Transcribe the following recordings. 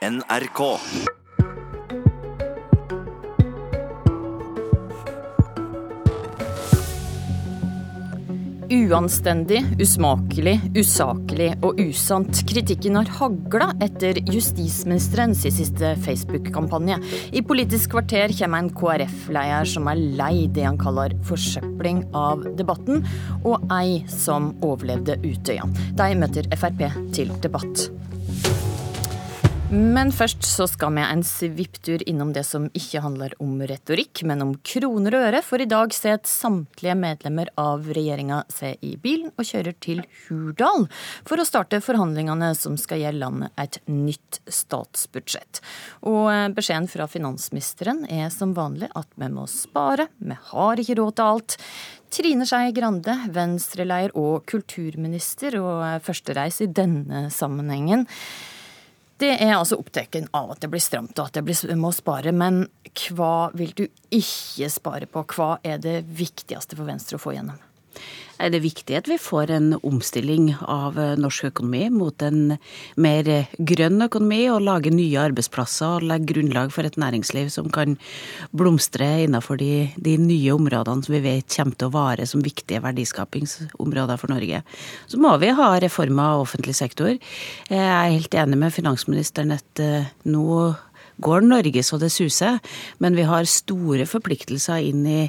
NRK. Uanstendig, usmakelig, usaklig og usant. Kritikken har hagla etter justisministerens siste Facebook-kampanje. I Politisk kvarter kommer en KrF-leder som er lei det han kaller forsøpling av debatten, og ei som overlevde Utøya. De møter Frp til debatt. Men først så skal vi en svipptur innom det som ikke handler om retorikk, men om kroner og øre. For i dag setter samtlige medlemmer av regjeringa seg i bilen og kjører til Hurdal for å starte forhandlingene som skal gjelde landet et nytt statsbudsjett. Og eh, beskjeden fra finansministeren er som vanlig at vi må spare, vi har ikke råd til alt. Trine Skei Grande, venstreleder og kulturminister, og eh, førstereis i denne sammenhengen. Det er altså opptatt av at det blir stramt og at det blir, må spare. Men hva vil du ikke spare på? Hva er det viktigste for Venstre å få gjennom? Er det viktig at vi får en omstilling av eh, norsk økonomi mot en mer eh, grønn økonomi, og lage nye arbeidsplasser og legge grunnlag for et næringsliv som kan blomstre innenfor de, de nye områdene som vi vet kommer til å vare som viktige verdiskapingsområder for Norge. Så må vi ha reformer av offentlig sektor. Jeg er helt enig med finansministeren at eh, nå går Norge så det suser, men vi har store forpliktelser inn i,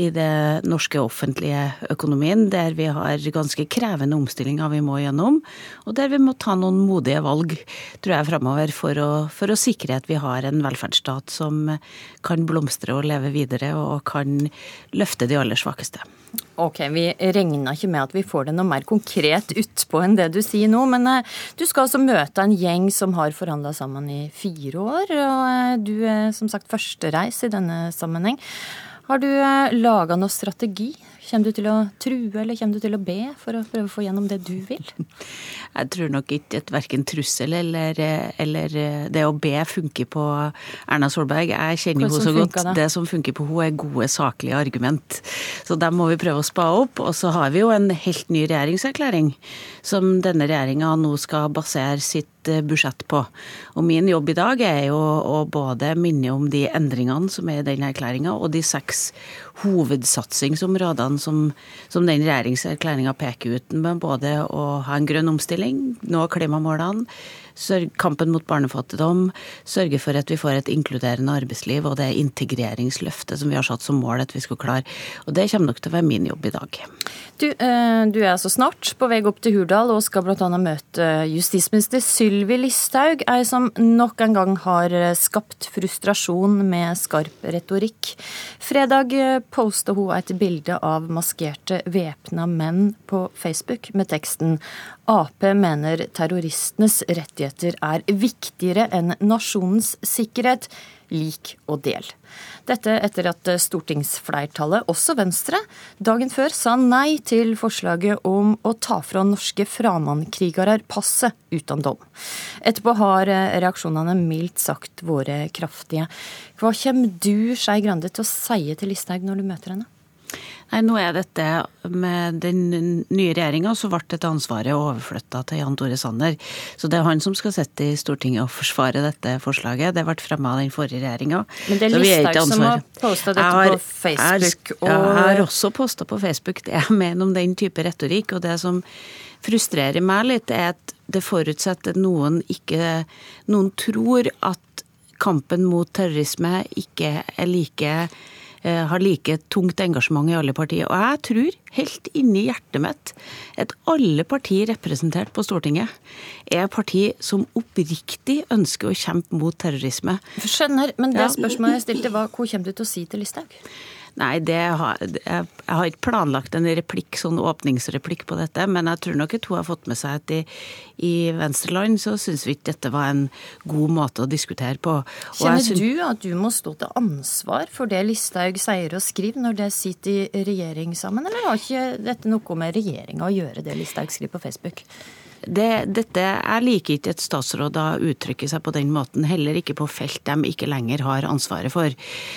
i det norske offentlige økonomien, der vi har ganske krevende omstillinger vi må gjennom, og der vi må ta noen modige valg, tror jeg, framover for for å sikre at vi har en velferdsstat som kan blomstre og leve videre, og kan løfte de aller svakeste. Ok, Vi regner ikke med at vi får det noe mer konkret utpå enn det du sier nå. Men eh, du skal altså møte en gjeng som har forhandla sammen i fire år. Og eh, du er som sagt førstereis i denne sammenheng. Har du eh, laga noe strategi Kommer du til å true eller kommer du til å be for å prøve å få gjennom det du vil? Jeg tror nok ikke at verken trussel eller, eller, det å be funker på Erna Solberg. Jeg kjenner henne så godt. Det? det som funker på henne er gode, saklige argument. Så dem må vi prøve å spa opp. Og så har vi jo en helt ny regjeringserklæring som denne regjeringa nå skal basere sitt Eh, budsjett på. Og min jobb i dag er jo å både minne om de endringene som er i den erklæringa, og de seks hovedsatsingsområdene som, som den regjeringserklæringa peker ut. Med både å ha en grønn omstilling, nå klimamålene, kampen mot barnefattigdom, sørge for at vi får et inkluderende arbeidsliv og det integreringsløftet som vi har satt som mål at vi skal klare. Og det kommer nok til å være min jobb i dag. Du, eh, du er altså snart på vei opp til Hurdal og skal bl.a. møte justisminister Sylvi Listhaug, ei som nok en gang har skapt frustrasjon med skarp retorikk. Fredag eh, posta hun et bilde av maskerte væpna menn på Facebook med teksten Ap mener terroristenes rettigheter er viktigere enn nasjonens sikkerhet. Lik og del. Dette etter at stortingsflertallet, også Venstre, dagen før sa nei til forslaget om å ta fra norske framannkrigere passet uten dom. Etterpå har reaksjonene mildt sagt vært kraftige. Hva kommer du, Skei Grande, til å si til Listhaug når du møter henne? Nei, nå er dette Med den nye regjeringa så ble dette ansvaret overflytta til Jan Tore Sanner. Så det er han som skal sitte i Stortinget og forsvare dette forslaget. Det ble fremma av den forrige regjeringa. Men det er Listhaug som har posta dette har, på Facebook. Og... Jeg har også posta på Facebook det jeg mener om den type retorikk. Og det som frustrerer meg litt, er at det forutsetter at noen ikke Noen tror at kampen mot terrorisme ikke er like har like tungt engasjement i alle partier. Og jeg tror, helt inni hjertet mitt, at alle partier representert på Stortinget er partier som oppriktig ønsker å kjempe mot terrorisme. Skjønner, men det spørsmålet jeg stilte var hva kommer du til å si til Listhaug? Nei, har, jeg, har ikke planlagt en replikk, sånn åpningsreplikk på dette, men jeg tror nok at hun har fått med seg at i, i Venstreland så syns vi ikke dette var en god måte å diskutere på. Og Kjenner synes... du at du må stå til ansvar for det Listhaug sier og skriver når det sitter i regjering sammen, eller har ikke dette noe med regjeringa å gjøre, det Listhaug skriver på Facebook? Det, dette, Jeg liker ikke at statsråder uttrykker seg på den måten, heller ikke på felt de ikke lenger har ansvaret for.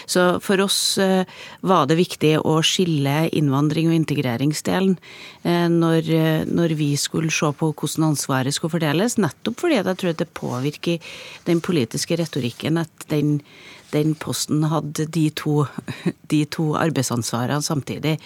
Så for oss eh, var det viktig å skille innvandring og integreringsdelen eh, når, når vi skulle se på hvordan ansvaret skulle fordeles, nettopp fordi jeg tror at det påvirker den politiske retorikken at den den posten hadde de to, de to arbeidsansvarene samtidig.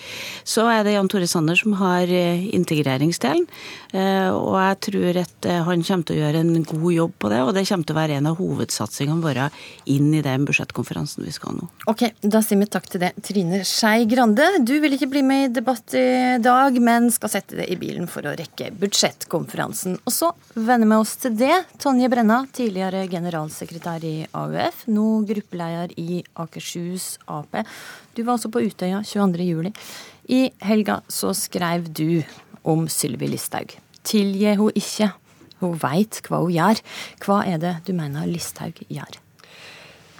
Så er det Jan Tore Sanner som har eh, integreringsdelen. Eh, og jeg tror at eh, han kommer til å gjøre en god jobb på det, og det kommer til å være en av hovedsatsingene våre inn i den budsjettkonferansen vi skal ha nå. Ok, da sier vi takk til det. Trine Skei Grande, du vil ikke bli med i debatt i dag, men skal sette det i bilen for å rekke budsjettkonferansen. Og så vender vi oss til det. Tonje Brenna, tidligere generalsekretær i AUF, nå gruppe gruppeleder i Akershus Ap. Du var også på Utøya 22.07. I helga så skrev du om Sylvi Listhaug. Tilgi hun ikke. Hun veit hva hun gjør. Hva er det du mener Listhaug gjør?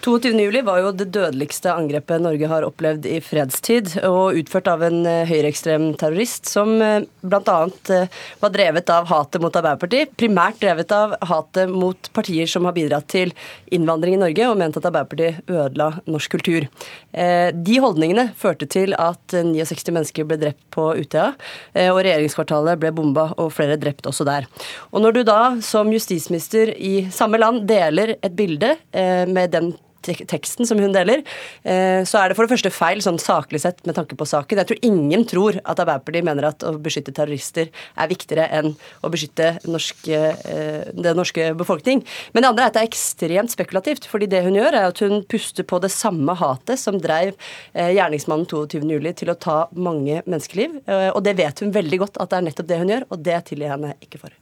22.07 var jo det dødeligste angrepet Norge har opplevd i fredstid, og utført av en eh, høyreekstrem terrorist som eh, bl.a. Eh, var drevet av hatet mot Arbeiderpartiet, primært drevet av hatet mot partier som har bidratt til innvandring i Norge, og ment at Arbeiderpartiet ødela norsk kultur. De holdningene førte til at 69 mennesker ble drept på Utøya, og regjeringskvartalet ble bomba og flere drept også der. Og når du da som justisminister i samme land deler et bilde med den teksten som hun deler, eh, så er det for det første feil sånn saklig sett med tanke på saken. Jeg tror ingen tror at Arbeiderpartiet mener at å beskytte terrorister er viktigere enn å beskytte norske, eh, den norske befolkning. Men det andre er at det er ekstremt spekulativt. fordi det hun gjør, er at hun puster på det samme hatet som dreiv eh, gjerningsmannen 22.07. til å ta mange menneskeliv. Og det vet hun veldig godt at det er nettopp det hun gjør, og det tilgir jeg henne ikke for.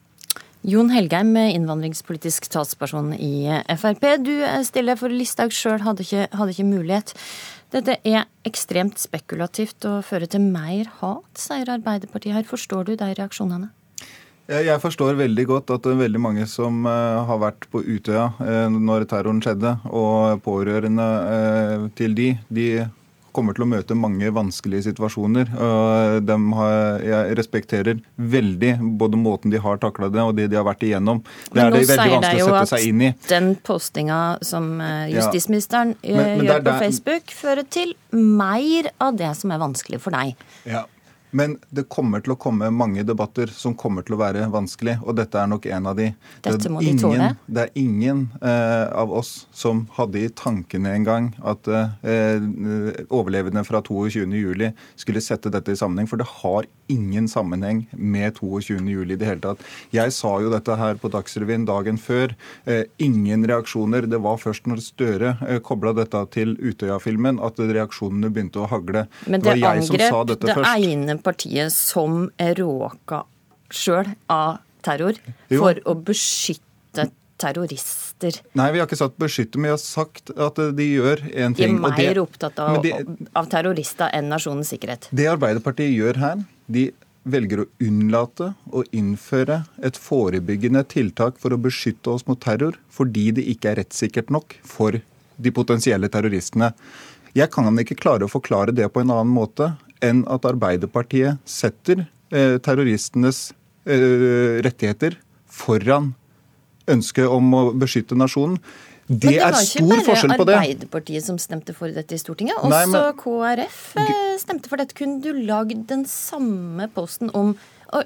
Jon Helgheim, innvandringspolitisk talsperson i Frp. Du stiller for Listhaug sjøl hadde, hadde, ikke mulighet. Dette er ekstremt spekulativt og fører til mer hat, sier Arbeiderpartiet her. Forstår du de reaksjonene? Jeg forstår veldig godt at det er veldig mange som eh, har vært på Utøya eh, når terroren skjedde, og pårørende eh, til de, de kommer til å møte mange vanskelige situasjoner. Har, jeg respekterer veldig både måten de har takla det og det de har vært igjennom. Det er det veldig vanskelig å sette seg inn i. Den postinga som eh, justisministeren ja. men, men gjør på Facebook, fører til mer av det som er vanskelig for deg. Ja, men det kommer til å komme mange debatter som kommer til å være vanskelig, og dette er nok en av de. Dette må de tåle. Det er ingen eh, av oss som hadde i tankene en gang at eh, overlevende fra 22.07 skulle sette dette i sammenheng, for det har ingen sammenheng med 22.07 i det hele tatt. Jeg sa jo dette her på Dagsrevyen dagen før. Eh, ingen reaksjoner. Det var først når Støre eh, kobla dette til Utøya-filmen at reaksjonene begynte å hagle. Men det, det var jeg som sa dette først. Det ene partiet som er råka sjøl av terror, jo. for å beskytte terrorister. Nei, vi har ikke sagt beskytte, men vi har sagt at de gjør en ting. De er mer det, opptatt av, de, av, terrorister enn nasjonens sikkerhet. Det Arbeiderpartiet gjør her, de velger å unnlate å innføre et forebyggende tiltak for å beskytte oss mot terror, fordi det ikke er rettssikkert nok for de potensielle terroristene. Jeg kan ikke klare å forklare det på en annen måte enn at Arbeiderpartiet setter eh, terroristenes eh, rettigheter foran ønsket om å beskytte nasjonen. Det, det er stor forskjell på det. Men det var ikke bare Arbeiderpartiet som stemte for dette i Stortinget. Også Nei, men, KrF eh, stemte for dette. Kunne du lagd den samme posten om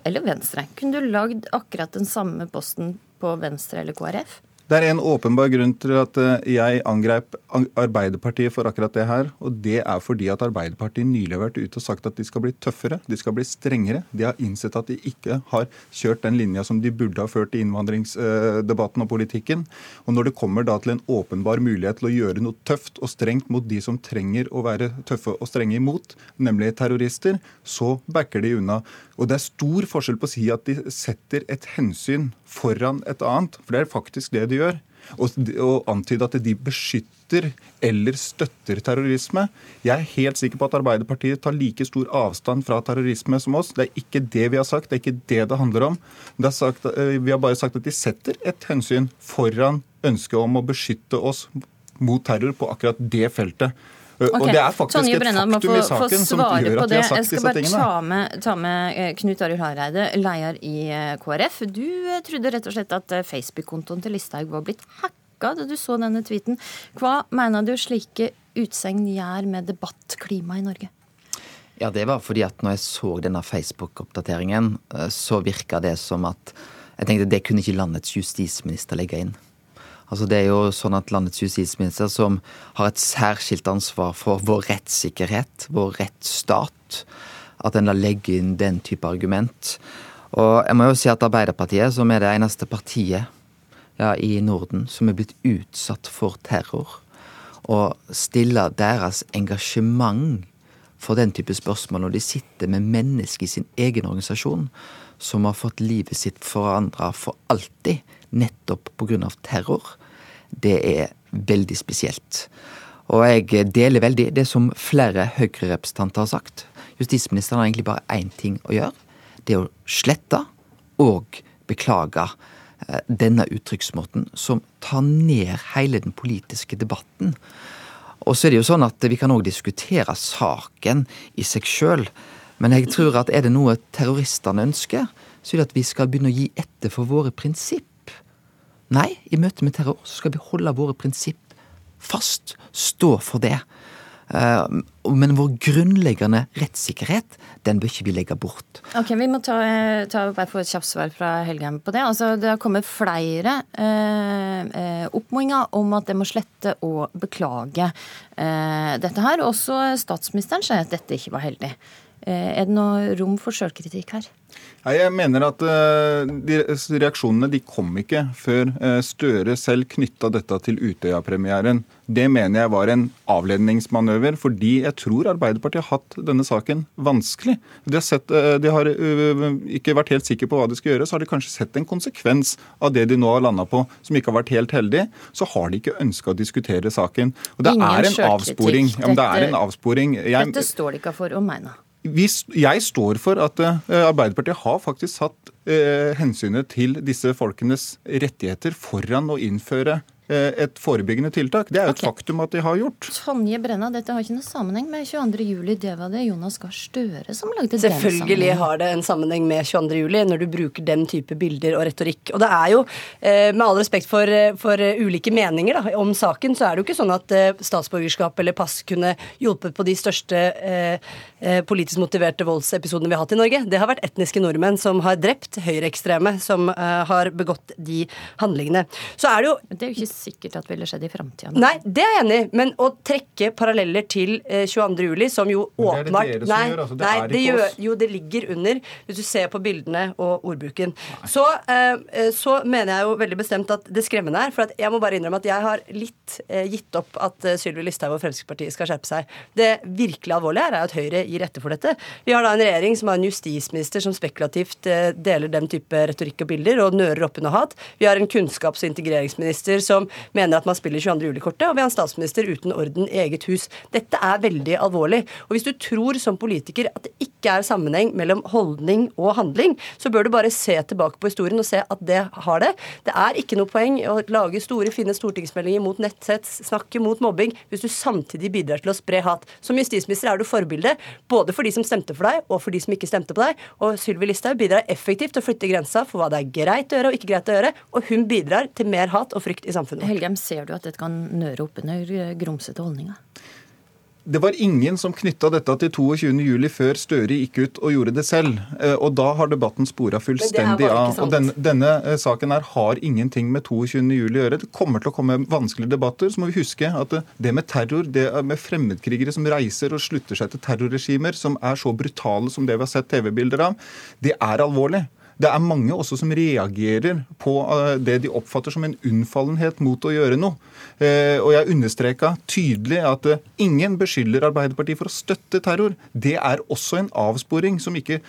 Eller Venstre. Kunne du lagd akkurat den samme posten på Venstre eller KrF? Det er en åpenbar grunn til at eh, jeg angrep Arbeiderpartiet for akkurat det her. Og det er fordi at Arbeiderpartiet nylig har vært ute og sagt at de skal bli tøffere, de skal bli strengere. De har innsett at de ikke har kjørt den linja som de burde ha ført i innvandringsdebatten og politikken. Og når det kommer da til en åpenbar mulighet til å gjøre noe tøft og strengt mot de som trenger å være tøffe og strenge imot, nemlig terrorister, så backer de unna. Og det er stor forskjell på å si at de setter et hensyn foran et annet, for det er faktisk det de gjør. Og, og antyde at de beskytter eller støtter terrorisme. Jeg er helt sikker på at Arbeiderpartiet tar like stor avstand fra terrorisme som oss. Det er ikke det vi har sagt, det er ikke det det handler om. Det sagt, eh, vi har bare sagt at de setter et hensyn foran ønsket om å beskytte oss mot terror på akkurat det feltet. Okay. Og det er faktisk Tonje et faktum faktum i saken som gjør at de har sagt disse tingene. Jeg skal bare ta med, ta med eh, Knut Arild Hareide, leder i eh, KrF. Du eh, trodde rett og slett at Facebook-kontoen til Listhaug var blitt hacka da du så denne tweeten. Hva mener du slike utsegn gjør med debattklimaet i Norge? Ja, det var fordi at når jeg så denne Facebook-oppdateringen, så virka det som at jeg tenkte det kunne ikke landets justisminister legge inn. Altså Det er jo sånn at landets justisminister, som har et særskilt ansvar for vår rettssikkerhet, vår rettsstat, at en da legger inn den type argument. Og jeg må jo si at Arbeiderpartiet, som er det eneste partiet ja, i Norden som er blitt utsatt for terror, og stiller deres engasjement for den type spørsmål når de sitter med mennesker i sin egen organisasjon som har fått livet sitt forandra for alltid, nettopp pga. terror, det er veldig spesielt. Og jeg deler veldig det som flere Høyre-representanter har sagt. Justisministeren har egentlig bare én ting å gjøre. Det er å slette og beklage eh, denne uttrykksmåten som tar ned hele den politiske debatten. Og så er det jo sånn at vi kan òg diskutere saken i seg sjøl. Men jeg tror at er det noe terroristene ønsker, så er det at vi skal begynne å gi etter for våre prinsipp. Nei, i møte med terror så skal vi holde våre prinsipp fast. Stå for det. Eh, men vår grunnleggende rettssikkerhet, den bør ikke vi legge bort. Ok, Vi må ta, ta bare få et kjapt svar fra Helgheim på det. Altså, det har kommet flere eh, oppmodinger om at det må slette og beklage eh, dette her. Også statsministeren sier at dette ikke var heldig. Eh, er det noe rom for sjølkritikk her? Nei, Jeg mener at uh, de reaksjonene de kom ikke før uh, Støre selv knytta dette til Utøya-premieren. Det mener jeg var en avledningsmanøver, fordi jeg tror Arbeiderpartiet har hatt denne saken vanskelig. De har, sett, de har ikke vært helt sikre på hva de skal gjøre, så har de kanskje sett en konsekvens av det de nå har landa på som ikke har vært helt heldig. Så har de ikke ønska å diskutere saken. Og det Ingen er en avsporing. Ja, det er en avsporing. Jeg, dette står de ikke for å mene jeg står for at uh, Arbeiderpartiet har faktisk satt uh, hensynet til disse folkenes rettigheter foran å innføre Eh, et forebyggende tiltak. Det er jo okay. et faktum at de har gjort. Tonje Brenna, dette har ikke noe sammenheng med 22. juli. Det var det Jonas Gahr Støre som lagde den sammenhengen. Selvfølgelig har det en sammenheng med 22. juli når du bruker den type bilder og retorikk. Og det er jo, eh, med all respekt for, eh, for ulike meninger da, om saken, så er det jo ikke sånn at statsborgerskap eller pass kunne hjulpet på de største eh, politisk motiverte voldsepisodene vi har hatt i Norge. Det har vært etniske nordmenn som har drept høyreekstreme, som eh, har begått de handlingene. Så er det jo Det er jo ikke sikkert at ville skjedd i framtida. Nei, det er jeg enig i, men å trekke paralleller til eh, 22.07, som jo åpenbart Det er det dere som gjør, altså. Det nei, er det gjør, jo, det ligger under, hvis du ser på bildene og ordbruken. Så, eh, så, mener jeg jo veldig bestemt at det skremmende er, for jeg må bare innrømme at jeg har litt eh, gitt opp at eh, Sylvi Listhaug og Fremskrittspartiet skal skjerpe seg. Det virkelig alvorlige her er at Høyre gir etter for dette. Vi har da en regjering som har en justisminister som spekulativt eh, deler den type retorikk og bilder og nører opp under hat. Vi har en kunnskaps- og integreringsminister som mener at man spiller 22. juli-kortet, og vi har en statsminister uten orden i eget hus. Dette er veldig alvorlig. Og hvis du tror som politiker at det ikke er sammenheng mellom holdning og handling, så bør du bare se tilbake på historien og se at det har det. Det er ikke noe poeng å lage store, fine stortingsmeldinger mot nettsets, snakke mot mobbing, hvis du samtidig bidrar til å spre hat. Som justisminister er du forbilde både for de som stemte for deg, og for de som ikke stemte på deg. Og Sylvi Listhaug bidrar effektivt til å flytte grensa for hva det er greit å gjøre og ikke greit å gjøre, og hun bidrar til mer hat og frykt i samfunnet. Helgheim, ser du at dette kan nøre opp under eh, grumsete holdninger? Det var ingen som knytta dette til 22.07 før Støre gikk ut og gjorde det selv. Eh, og da har debatten spora fullstendig av. Og denne, denne, eh, saken her har ingenting med 22.07 å gjøre. Det kommer til å komme vanskelige debatter. Så må vi huske at det med terror, det med fremmedkrigere som reiser og slutter seg til terrorregimer som er så brutale som det vi har sett TV-bilder av, det er alvorlig. Det er mange også som reagerer på eh, det de oppfatter som en unnfallenhet mot å gjøre noe. Eh, og jeg understreka tydelig at eh, ingen beskylder Arbeiderpartiet for å støtte terror. Det er også en avsporing som, ikke,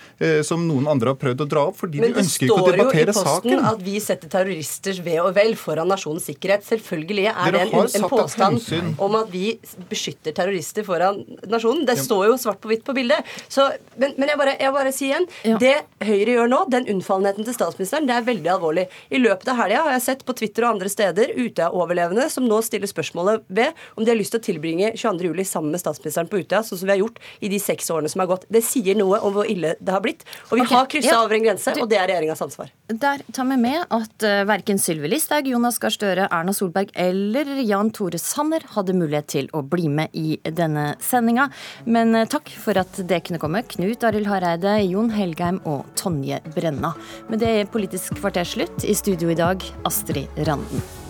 som noen andre har prøvd å dra opp, fordi de ønsker ikke å debattere saken. Men det står jo i posten at vi setter terroristers ve og vel foran nasjonens sikkerhet. Selvfølgelig er det en, en påstand om at vi beskytter terrorister foran nasjonen. Det står jo svart på hvitt på bildet. Så, men, men jeg bare, jeg bare sier igjen, ja. det Høyre gjør nå, den unnfallenheten unnfallenheten til statsministeren det er veldig alvorlig. I løpet av helga har jeg sett på Twitter og andre steder Utøya-overlevende som nå stiller spørsmålet ved om de har lyst til å tilbringe 22.07. sammen med statsministeren på Utøya, sånn som vi har gjort i de seks årene som har gått. Det sier noe om hvor ille det har blitt. Og vi okay. har kryssa ja. over en grense, og det er regjeringas ansvar. Der tar vi med at uh, verken Sylvi Listhaug, Jonas Gahr Støre, Erna Solberg eller Jan Tore Sanner hadde mulighet til å bli med i denne sendinga. Men uh, takk for at det kunne komme. Knut Arild Hareide, Jon Helgheim og Tonje Brenna. Med det er Politisk kvarter slutt. I studio i dag, Astrid Randen.